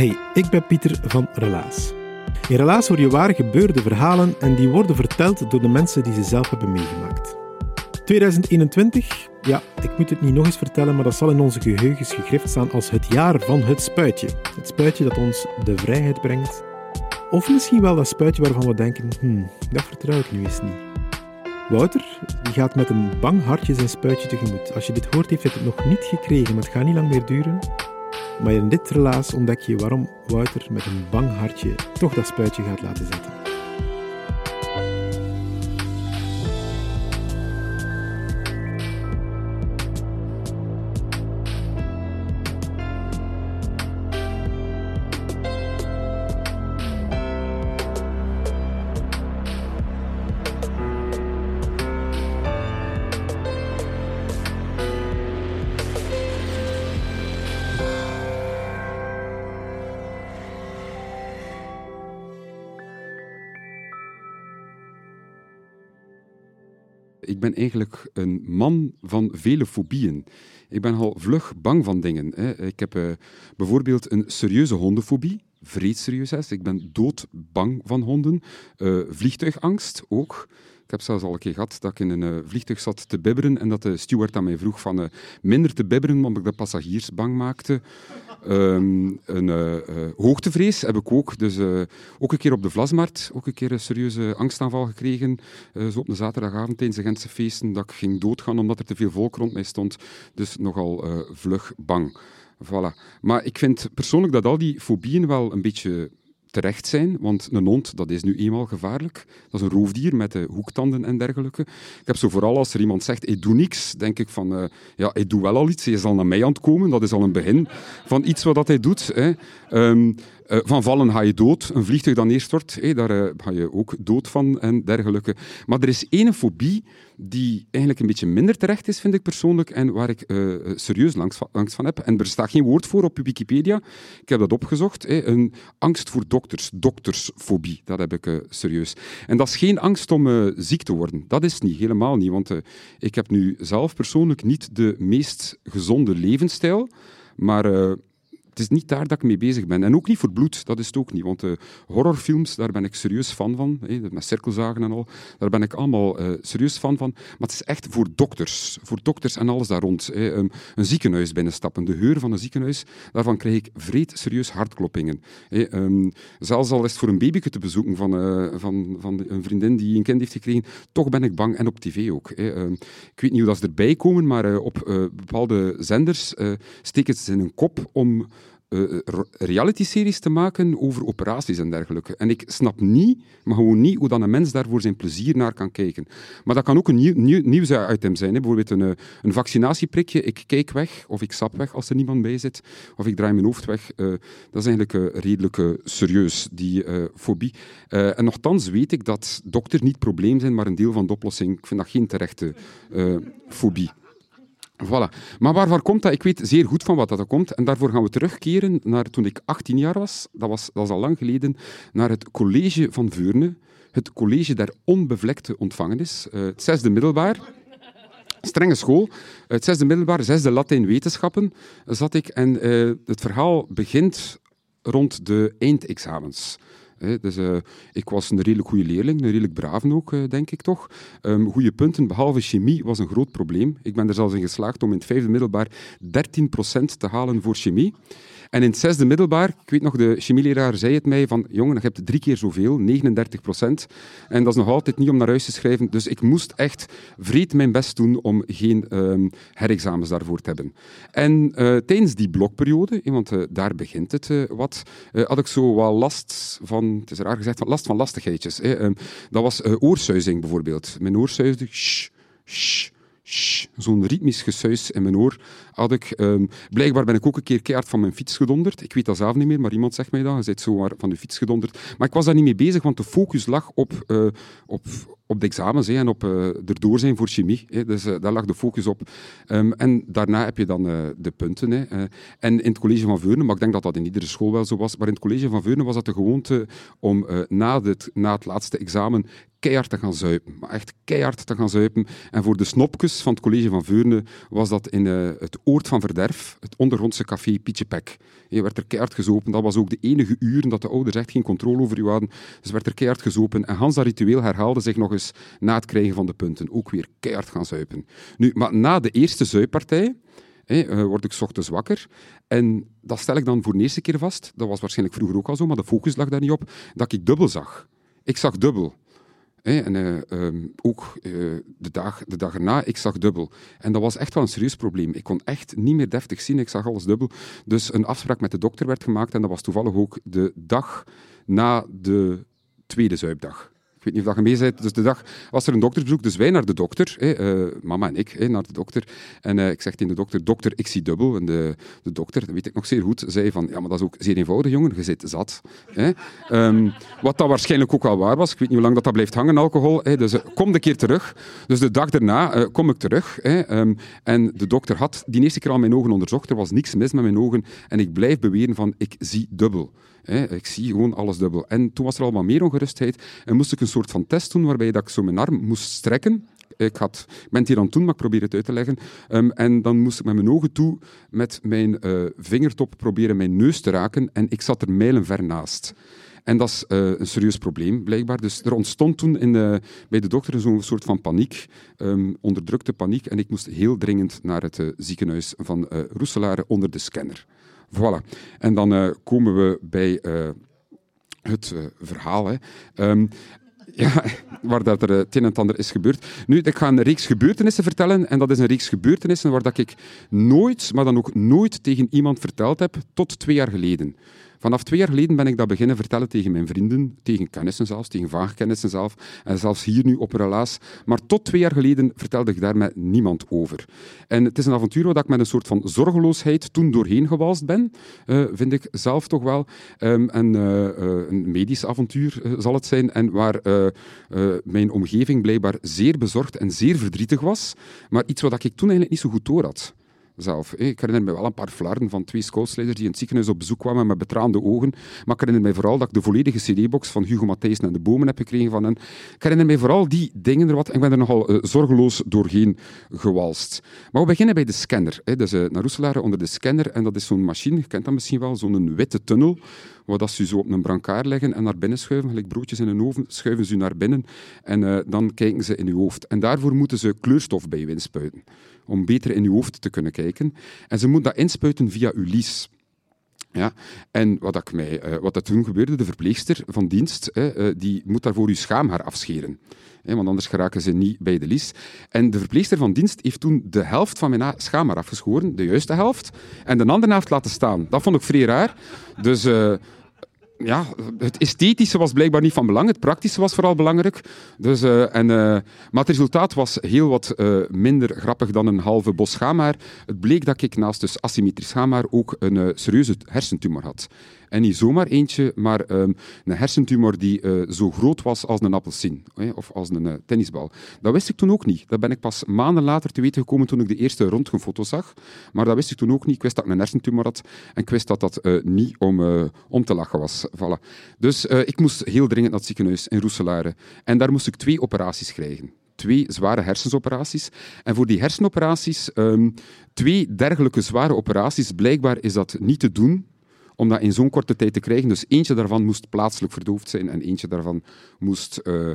Hey, ik ben Pieter van Relaas. In Relaas hoor je waar gebeurde verhalen en die worden verteld door de mensen die ze zelf hebben meegemaakt. 2021, ja, ik moet het niet nog eens vertellen, maar dat zal in onze geheugens gegrift staan als het jaar van het spuitje. Het spuitje dat ons de vrijheid brengt. Of misschien wel dat spuitje waarvan we denken, hmm, dat vertrouw ik nu eens niet. Wouter die gaat met een bang hartje zijn spuitje tegemoet. Als je dit hoort, heeft hij het nog niet gekregen, maar het gaat niet lang meer duren. Maar in dit relaas ontdek je waarom Wouter met een bang hartje toch dat spuitje gaat laten zetten. Ik ben eigenlijk een man van vele fobieën. Ik ben al vlug bang van dingen. Hè. Ik heb uh, bijvoorbeeld een serieuze hondenfobie. Vreedserieus. Ik ben doodbang van honden. Uh, vliegtuigangst ook. Ik heb zelfs al een keer gehad dat ik in een uh, vliegtuig zat te bibberen en dat de steward aan mij vroeg van uh, minder te bibberen, omdat ik de passagiers bang maakte. Um, een uh, hoogtevrees heb ik ook. Dus ook een keer op de Vlasmarkt, ook een keer een serieuze angstaanval gekregen. zo op een zaterdagavond tijdens de Gentse feesten, dat ik ging doodgaan omdat er te veel volk rond mij stond. Dus nogal vlug bang. Voilà. Maar ik vind persoonlijk dat al die fobieën wel een beetje terecht zijn, want een hond dat is nu eenmaal gevaarlijk. Dat is een roofdier met de hoektanden en dergelijke. Ik heb zo vooral als er iemand zegt, ik doe niks, denk ik van, uh, ja, ik doe wel al iets, hij zal naar mij aan het komen, dat is al een begin van iets wat hij doet. Hè. Um, uh, van vallen ga je dood. Een vliegtuig dat neerstort, hey, daar uh, ga je ook dood van en dergelijke. Maar er is één fobie die eigenlijk een beetje minder terecht is, vind ik persoonlijk, en waar ik uh, serieus angst van heb. En er staat geen woord voor op Wikipedia. Ik heb dat opgezocht. Een angst voor dokters, doktersfobie. Dat heb ik serieus. En dat is geen angst om ziek te worden. Dat is niet, helemaal niet. Want ik heb nu zelf persoonlijk niet de meest gezonde levensstijl. Maar is niet daar dat ik mee bezig ben. En ook niet voor bloed, dat is het ook niet. Want uh, horrorfilms, daar ben ik serieus fan van. Met cirkelzagen en al. Daar ben ik allemaal uh, serieus fan van. Maar het is echt voor dokters. Voor dokters en alles daar rond. Een ziekenhuis binnenstappen. De geur van een ziekenhuis, daarvan krijg ik vreed serieus hartkloppingen. Um, zelfs al is het voor een babyke te bezoeken van, uh, van, van een vriendin die een kind heeft gekregen, toch ben ik bang. En op tv ook. Um, ik weet niet hoe dat ze erbij komen, maar op bepaalde zenders steken ze in een kop om uh, reality-series te maken over operaties en dergelijke. En ik snap niet, maar gewoon niet, hoe dan een mens daar voor zijn plezier naar kan kijken. Maar dat kan ook een nieuw, nieuw, nieuwsitem zijn. Hè. Bijvoorbeeld een, eh, een vaccinatieprikje. Ik kijk weg, of ik sap weg als er niemand bij zit, of ik draai mijn hoofd weg. Dat is eigenlijk uh, redelijk serieus, die fobie. en nogthans weet ik dat dokters niet het probleem zijn, maar een deel van de oplossing. Ik vind dat geen terechte fobie. Voilà. Maar waarvoor komt dat? Ik weet zeer goed van wat dat komt. En daarvoor gaan we terugkeren naar toen ik 18 jaar was. Dat was, dat is al lang geleden. Naar het college van Veurne. Het college der onbevlekte ontvangenis. Uh, het zesde middelbaar. Strenge school. Het zesde middelbaar, zesde Latijn wetenschappen zat ik. En uh, het verhaal begint rond de eindexamens. Dus uh, ik was een redelijk goede leerling, een redelijk brave ook, uh, denk ik toch. Um, goede punten, behalve chemie, was een groot probleem. Ik ben er zelfs in geslaagd om in het vijfde middelbaar 13% te halen voor chemie. En in het zesde middelbaar, ik weet nog, de chemieleraar zei het mij van, jongen, je hebt drie keer zoveel, 39 procent. En dat is nog altijd niet om naar huis te schrijven. Dus ik moest echt vreed mijn best doen om geen um, herexamens daarvoor te hebben. En uh, tijdens die blokperiode, want uh, daar begint het wat, had ik zo wel last van, het is raar gezegd, van last van lastigheidjes. Um, dat was oorsuizing bijvoorbeeld. Mijn oor shh, shh, zo'n ritmisch gesuis in mijn oor had ik. Um, blijkbaar ben ik ook een keer keihard van mijn fiets gedonderd. Ik weet dat zelf niet meer, maar iemand zegt mij dat. Je bent zo van de fiets gedonderd. Maar ik was daar niet mee bezig, want de focus lag op, uh, op, op de examens en op uh, erdoor zijn voor chemie. Dus uh, daar lag de focus op. Um, en daarna heb je dan de punten. En in het college van Veurne, maar ik denk dat dat in iedere school wel zo was, maar in het college van Veurne was dat de gewoonte om na, het, na het laatste examen keihard te gaan zuipen. Maar echt keihard te gaan zuipen. En voor de snopjes van het college van Veurne was dat in het Oord van Verderf, het ondergrondse café Pietje Pek. Je werd er keihard gezopen. Dat was ook de enige uren dat de ouders echt geen controle over u hadden. Dus werd er keihard gezopen. En Hans dat ritueel herhaalde zich nog eens na het krijgen van de punten. Ook weer keihard gaan zuipen. Nu, maar na de eerste zuippartij eh, word ik ochtends wakker. En dat stel ik dan voor de eerste keer vast. Dat was waarschijnlijk vroeger ook al zo, maar de focus lag daar niet op. Dat ik dubbel zag. Ik zag dubbel en uh, um, ook uh, de, dag, de dag erna, ik zag dubbel. En dat was echt wel een serieus probleem. Ik kon echt niet meer deftig zien, ik zag alles dubbel. Dus een afspraak met de dokter werd gemaakt en dat was toevallig ook de dag na de tweede zuipdag. Ik weet niet of dat je mee bent. Dus de dag was er een doktersbezoek, dus wij naar de dokter, uh, mama en ik, naar de dokter. En uh, ik zeg tegen de dokter, dokter, ik zie dubbel. En de, de dokter, dat weet ik nog zeer goed, zei van, ja, maar dat is ook zeer eenvoudig, jongen, je zit zat. Um, wat dat waarschijnlijk ook wel waar was. Ik weet niet hoe lang dat, dat blijft hangen, alcohol. Dus uh, kom de keer terug. Dus de dag daarna kom ik terug. Um, en de dokter had die eerste keer al mijn ogen onderzocht. Er was niks mis met mijn ogen. En ik blijf beweren van, ik zie dubbel. Ik zie gewoon alles dubbel. En toen was er allemaal meer ongerustheid en moest ik een soort van test doen waarbij dat ik zo mijn arm moest strekken. Ik, had, ik ben het hier aan het doen, maar ik probeer het uit te leggen. Um, en dan moest ik met mijn ogen toe met mijn uh, vingertop proberen mijn neus te raken en ik zat er mijlenver naast. En dat is uh, een serieus probleem, blijkbaar. Dus er ontstond toen in de, bij de dokter zo'n soort van paniek, um, onderdrukte paniek. En ik moest heel dringend naar het uh, ziekenhuis van Roeselare onder de scanner. Voilà. En dan komen we bij het verhaal. Hè. Um, ja, waar dat er het een en ander is gebeurd. Nu, ik ga een reeks gebeurtenissen vertellen. En dat is een reeks gebeurtenissen waar dat ik nooit, maar dan ook nooit tegen iemand verteld heb, tot twee jaar geleden. Vanaf twee jaar geleden ben ik dat beginnen vertellen tegen mijn vrienden, tegen kennissen zelfs, tegen vage kennissen zelf, en zelfs hier nu op Relaas. Maar tot twee jaar geleden vertelde ik daar met niemand over. En het is een avontuur waar ik met een soort van zorgeloosheid toen doorheen gewalst ben, uh, vind ik zelf toch wel. En uh, uh, een medisch avontuur zal het zijn, en waar mijn omgeving blijkbaar zeer bezorgd en zeer verdrietig was, maar iets wat ik toen eigenlijk niet zo goed door had zelf. Ik herinner me wel een paar flarden van twee scoutsleiders die in het ziekenhuis op bezoek kwamen met betraande ogen. Maar ik herinner me vooral dat ik de volledige cd-box van Hugo Matthijssen en de Bomen heb gekregen van hen. Ik herinner me vooral die dingen er wat. En ik ben er nogal uh, zorgeloos doorheen gewalst. Maar we beginnen bij de scanner. Hè. Dus uh, naar Roeselare onder de scanner. En dat is zo'n machine, je kent dat misschien wel, zo'n witte tunnel waar dat ze zo op een brancard leggen en naar binnen schuiven, gelijk broodjes in een oven, schuiven ze naar binnen en uh, dan kijken ze in uw hoofd. En daarvoor moeten ze kleurstof bij u inspuiten om beter in uw hoofd te kunnen kijken. En ze moet dat inspuiten via uw lies. Ja, en wat, ik mij, uh, wat dat toen gebeurde, de verpleegster van dienst, uh, die moet daarvoor uw schaamhaar afscheren. want anders geraken ze niet bij de lies. En de verpleegster van dienst heeft toen de helft van mijn schaamhaar afgeschoren, de juiste helft, en de andere helft laten staan. Dat vond ik vrij raar. Dus ja, het esthetische was blijkbaar niet van belang. Het praktische was vooral belangrijk. Dus, uh, en, uh, maar het resultaat was heel wat uh, minder grappig dan een halve bos. Het bleek dat ik naast dus asymmetrisch schaamhaar ook een serieuze hersentumor had. En niet zomaar eentje, maar um, een hersentumor die uh, zo groot was als een appelsien of als een uh, tennisbal. Dat wist ik toen ook niet. Dat ben ik pas maanden later te weten gekomen toen ik de eerste röntgenfoto zag. Maar dat wist ik toen ook niet. Ik wist dat ik een hersentumor had en ik wist dat dat uh, niet om, om te lachen was. Voilà. Dus ik moest heel dringend naar het ziekenhuis in Roeselare. En daar moest ik twee operaties krijgen twee zware hersensoperaties. En voor die hersenoperaties, um, twee dergelijke zware operaties, blijkbaar is dat niet te doen om dat in zo'n korte tijd te krijgen. Dus eentje daarvan moest plaatselijk verdoofd zijn en eentje daarvan moest uh,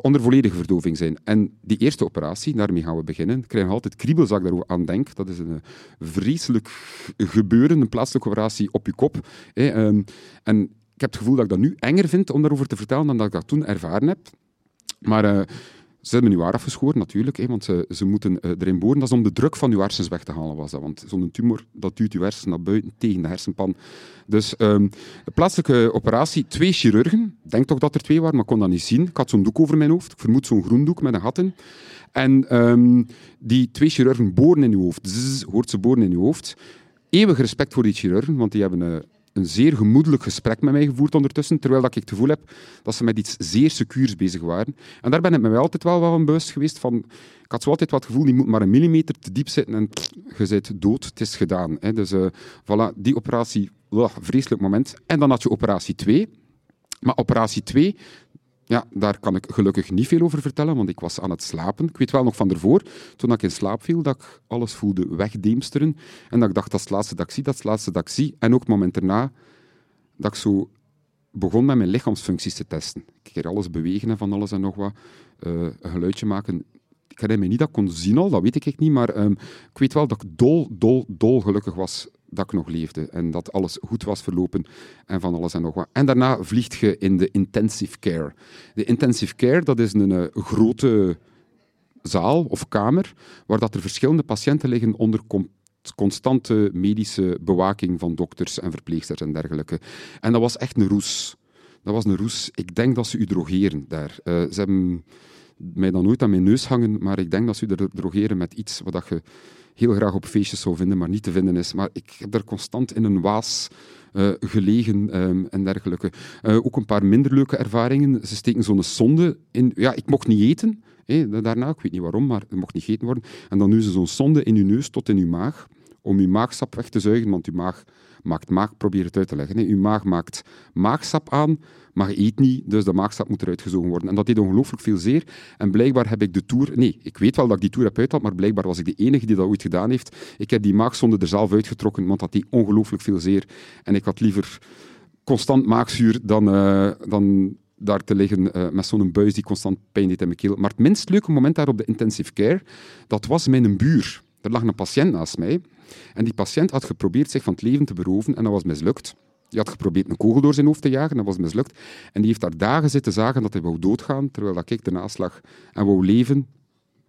onder volledige verdoving zijn. En die eerste operatie, daarmee gaan we beginnen. Ik krijg altijd kriebels als aan denk. Dat is een eh, vreselijk gebeuren, een plaatselijke operatie op je kop. Ehm, en ik heb het gevoel dat ik dat nu enger vind om daarover te vertellen dan dat ik dat toen ervaren heb. Maar uh, ze hebben nu haar afgeschoren, natuurlijk, hè, want ze, ze moeten uh, erin boren. Dat is om de druk van uw hersens weg te halen. Was dat, want zo'n tumor dat duwt uw hersens naar buiten tegen de hersenpan. Dus de plaatselijke operatie, twee chirurgen. Denk toch dat er twee waren, maar kon dat niet zien. Ik had zo'n doek over mijn hoofd. Ik vermoed zo'n groen doek met een gat in. En um, die twee chirurgen boren in uw hoofd. Zzz, hoort ze boren in uw hoofd. Eeuwig respect voor die chirurgen, want die hebben... Uh, een zeer gemoedelijk gesprek met mij gevoerd ondertussen, terwijl dat ik het gevoel heb dat ze met iets zeer secuurs bezig waren. En daar ben ik me altijd wel van bewust geweest van... Ik had zo altijd wat gevoel, die moet maar een millimeter te diep zitten en pff, je bent dood, het is gedaan. Hè. Dus uh, voilà, die operatie, vreselijk moment. En dan had je operatie 2. Maar operatie 2, ja, daar kan ik gelukkig niet veel over vertellen, want ik was aan het slapen. Ik weet wel nog van ervoor, toen ik in slaap viel, dat ik alles voelde wegdeemsteren. En dat ik dacht, dat is het laatste dat ik zie, dat is het laatste dat ik zie. En ook het moment daarna, dat ik zo begon met mijn lichaamsfuncties te testen. Ik keer alles bewegen en van alles en nog wat. Uh, een geluidje maken. Ik herinner me niet dat ik kon zien al, dat weet ik niet, maar um, ik weet wel dat ik dol, dol, dol gelukkig was dat ik nog leefde en dat alles goed was verlopen en van alles en nog wat. En daarna vliegt je in de intensive care. De intensive care, dat is een, een grote zaal of kamer waar dat er verschillende patiënten liggen onder constante medische bewaking van dokters en verpleegsters en dergelijke. En dat was echt een roes. Dat was een roes. Ik denk dat ze u drogeren daar. Uh, ze hebben mij dan nooit aan mijn neus hangen, maar ik denk dat ze er drogeren met iets wat je heel graag op feestjes zou vinden, maar niet te vinden is. Maar ik heb er constant in een waas uh, gelegen um, en dergelijke. Uh, ook een paar minder leuke ervaringen. Ze steken zo'n sonde in. Ja, ik mocht niet eten daarna, ik weet niet waarom, maar het mocht niet gegeten worden. En dan nu ze zo'n sonde in uw neus tot in uw maag, om uw maagsap weg te zuigen, want uw maag maakt maag, probeer het uit te leggen. Uw maag maakt maagsap aan, maar je eet niet, dus de maagsap moet eruit gezogen worden. En dat deed ongelooflijk veel zeer. En blijkbaar heb ik de tour... Nee, ik weet wel dat ik die tour heb uitgehaald, maar blijkbaar was ik de enige die dat ooit gedaan heeft. Ik heb die maagzonde er zelf uitgetrokken, want dat deed ongelooflijk veel zeer. En ik had liever constant maagzuur dan, uh, dan daar te liggen uh, met zo'n buis die constant pijn deed in mijn keel. Maar het minst leuke moment daar op de intensive care, dat was mijn buur. Er lag een patiënt naast mij. En die patiënt had geprobeerd zich van het leven te beroven en dat was mislukt. Die had geprobeerd een kogel door zijn hoofd te jagen, dat was mislukt. En die heeft daar dagen zitten zagen dat hij wou doodgaan, terwijl dat ik ernaast lag en wou leven.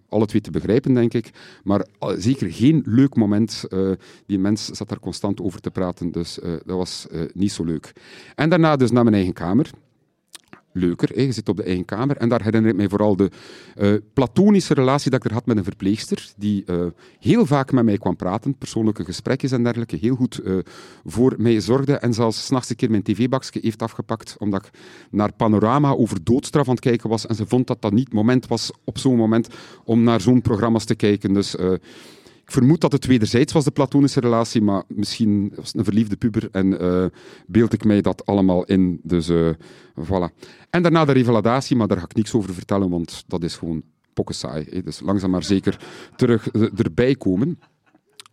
Alle twee te begrijpen, denk ik. Maar zeker geen leuk moment. Uh, die mens zat daar constant over te praten, dus uh, dat was niet zo leuk. En daarna dus naar mijn eigen kamer leuker. Hè. Je zit op de eigen kamer. En daar herinner ik mij vooral de uh, platonische relatie dat ik er had met een verpleegster, die uh, heel vaak met mij kwam praten, persoonlijke gesprekjes en dergelijke, heel goed uh, voor mij zorgde en zelfs s'nachts een keer mijn tv-bakje heeft afgepakt, omdat ik naar Panorama over doodstraf aan het kijken was en ze vond dat dat niet het moment was op zo'n moment om naar zo'n programma's te kijken. Dus ik vermoed dat het wederzijds was, de platonische relatie, maar misschien was het een verliefde puber en uh, beeld ik mij dat allemaal in. Dus uh, voilà. En daarna de revalidatie, maar daar ga ik niks over vertellen, want dat is gewoon pokken saai. Hè. Dus langzaam maar zeker terug uh, erbij komen.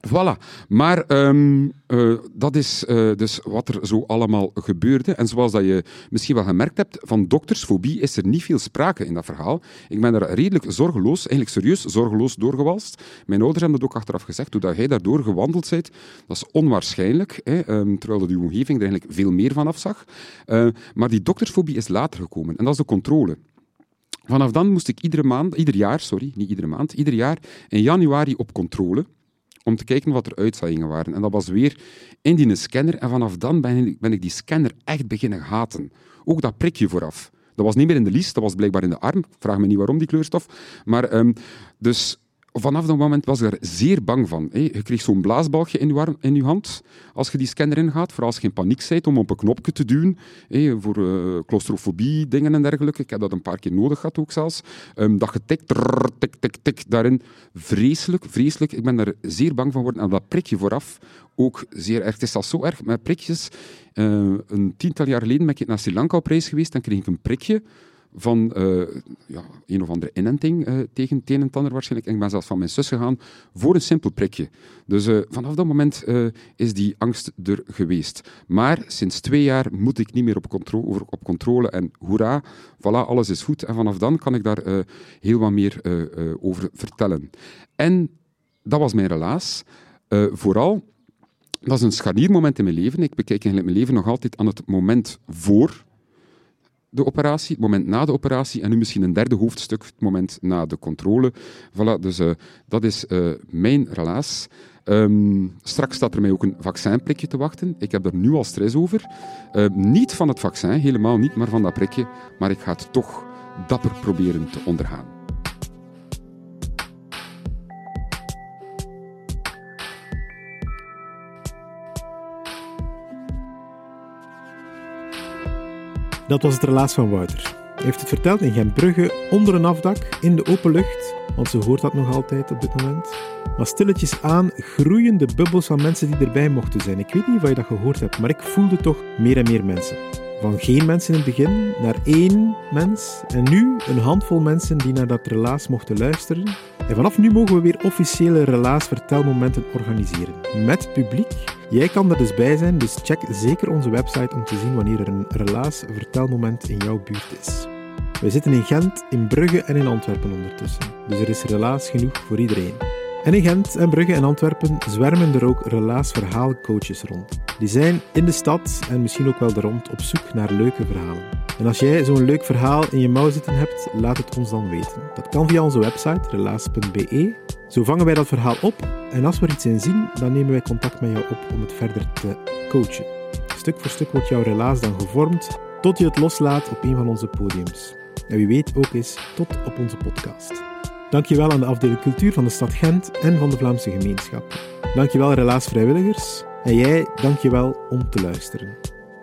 Voilà. Maar um, uh, dat is uh, dus wat er zo allemaal gebeurde. En zoals dat je misschien wel gemerkt hebt, van doktersfobie is er niet veel sprake in dat verhaal. Ik ben er redelijk zorgeloos, eigenlijk serieus zorgeloos doorgewalst. Mijn ouders hebben dat ook achteraf gezegd. Hoe dat jij daardoor gewandeld bent, dat is onwaarschijnlijk. Hè, um, terwijl uw omgeving er eigenlijk veel meer van afzag. Uh, maar die doktersfobie is later gekomen. En dat is de controle. Vanaf dan moest ik iedere maand, ieder jaar, sorry, niet iedere maand, ieder jaar in januari op controle om te kijken wat er uitzaaiingen waren. En dat was weer in die scanner. En vanaf dan ben ik, die scanner echt beginnen haten. Ook dat prikje vooraf. Dat was niet meer in de lies, dat was blijkbaar in de arm. Vraag me niet waarom, die kleurstof. Maar um, dus vanaf dat moment was ik er zeer bang van. Je kreeg zo'n blaasbalgje in je, hand als je die scanner ingaat, vooral als je in paniek bent om op een knopje te duwen, voor uh, claustrofobie, dingen en dergelijke. Ik heb dat een paar keer nodig gehad ook zelfs. Um, dat je tik, tik, tik, tik, daarin. Vreselijk, vreselijk. Ik ben er zeer bang van geworden. En dat prikje vooraf ook zeer erg. Het is al zo erg met prikjes. Uh, een tiental jaar geleden ben ik naar Sri Lanka op reis geweest en kreeg ik een prikje van uh, ja, een of andere inenting uh, tegen het een en ander waarschijnlijk. Ik ben zelfs van mijn zus gegaan voor een simpel prikje. Dus uh, vanaf dat moment is die angst er geweest. Maar sinds twee jaar moet ik niet meer op, op controle en hoera, voilà, alles is goed. En vanaf dan kan ik daar heel wat meer over vertellen. En dat was mijn relaas. vooral dat is een scharniermoment in mijn leven. Ik bekijk eigenlijk mijn leven nog altijd aan het moment voor de operatie, het moment na de operatie en nu misschien een derde hoofdstuk, het moment na de controle. Voilà, dus uh, dat is uh, mijn relaas. Um, straks staat er mij ook een vaccinprikje te wachten. Ik heb er nu al stress over. Uh, niet van het vaccin, helemaal niet, maar van dat prikje. Maar ik ga het toch dapper proberen te ondergaan. Dat was het relaas van Wouter. Hij heeft het verteld in Gentbrugge, onder een afdak, in de open lucht, want ze hoort dat nog altijd op dit moment. Maar stilletjes aan groeien de bubbels van mensen die erbij mochten zijn. Ik weet niet of je dat gehoord hebt, maar ik voelde toch meer en meer mensen. Van geen mensen in het begin naar één mens en nu een handvol mensen die naar dat relaas mochten luisteren. En vanaf nu mogen we weer officiële relaasvertelmomenten organiseren. Met publiek. Jij kan er dus bij zijn, dus check zeker onze website om te zien wanneer er een relaasvertelmoment in jouw buurt is. We zitten in Gent, in Brugge en in Antwerpen ondertussen. Dus er is relaas genoeg voor iedereen. En in Gent en Brugge en Antwerpen zwermen er ook relaasverhaalcoaches rond. Die zijn in de stad en misschien ook wel er op zoek naar leuke verhalen. En als jij zo'n leuk verhaal in je mouw zitten hebt, laat het ons dan weten. Dat kan via onze website relaas.be. Zo vangen wij dat verhaal op en als we er iets in zien, dan nemen wij contact met jou op om het verder te coachen. Stuk voor stuk wordt jouw relaas dan gevormd tot je het loslaat op een van onze podiums. En wie weet ook eens tot op onze podcast. Dankjewel aan de afdeling cultuur van de stad Gent en van de Vlaamse gemeenschap. Dankjewel Relaas vrijwilligers en jij dankjewel om te luisteren.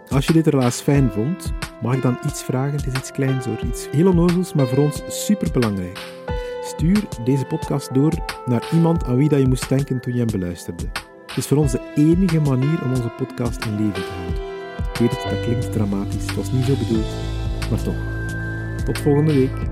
Als je dit relaas fijn vond, mag ik dan iets vragen? Het is iets kleins hoor, iets heel onnozels, maar voor ons superbelangrijk. Stuur deze podcast door naar iemand aan wie dat je moest denken toen je hem beluisterde. Het is voor ons de enige manier om onze podcast in leven te houden. Ik weet het, dat klinkt dramatisch, het was niet zo bedoeld, maar toch. Tot volgende week.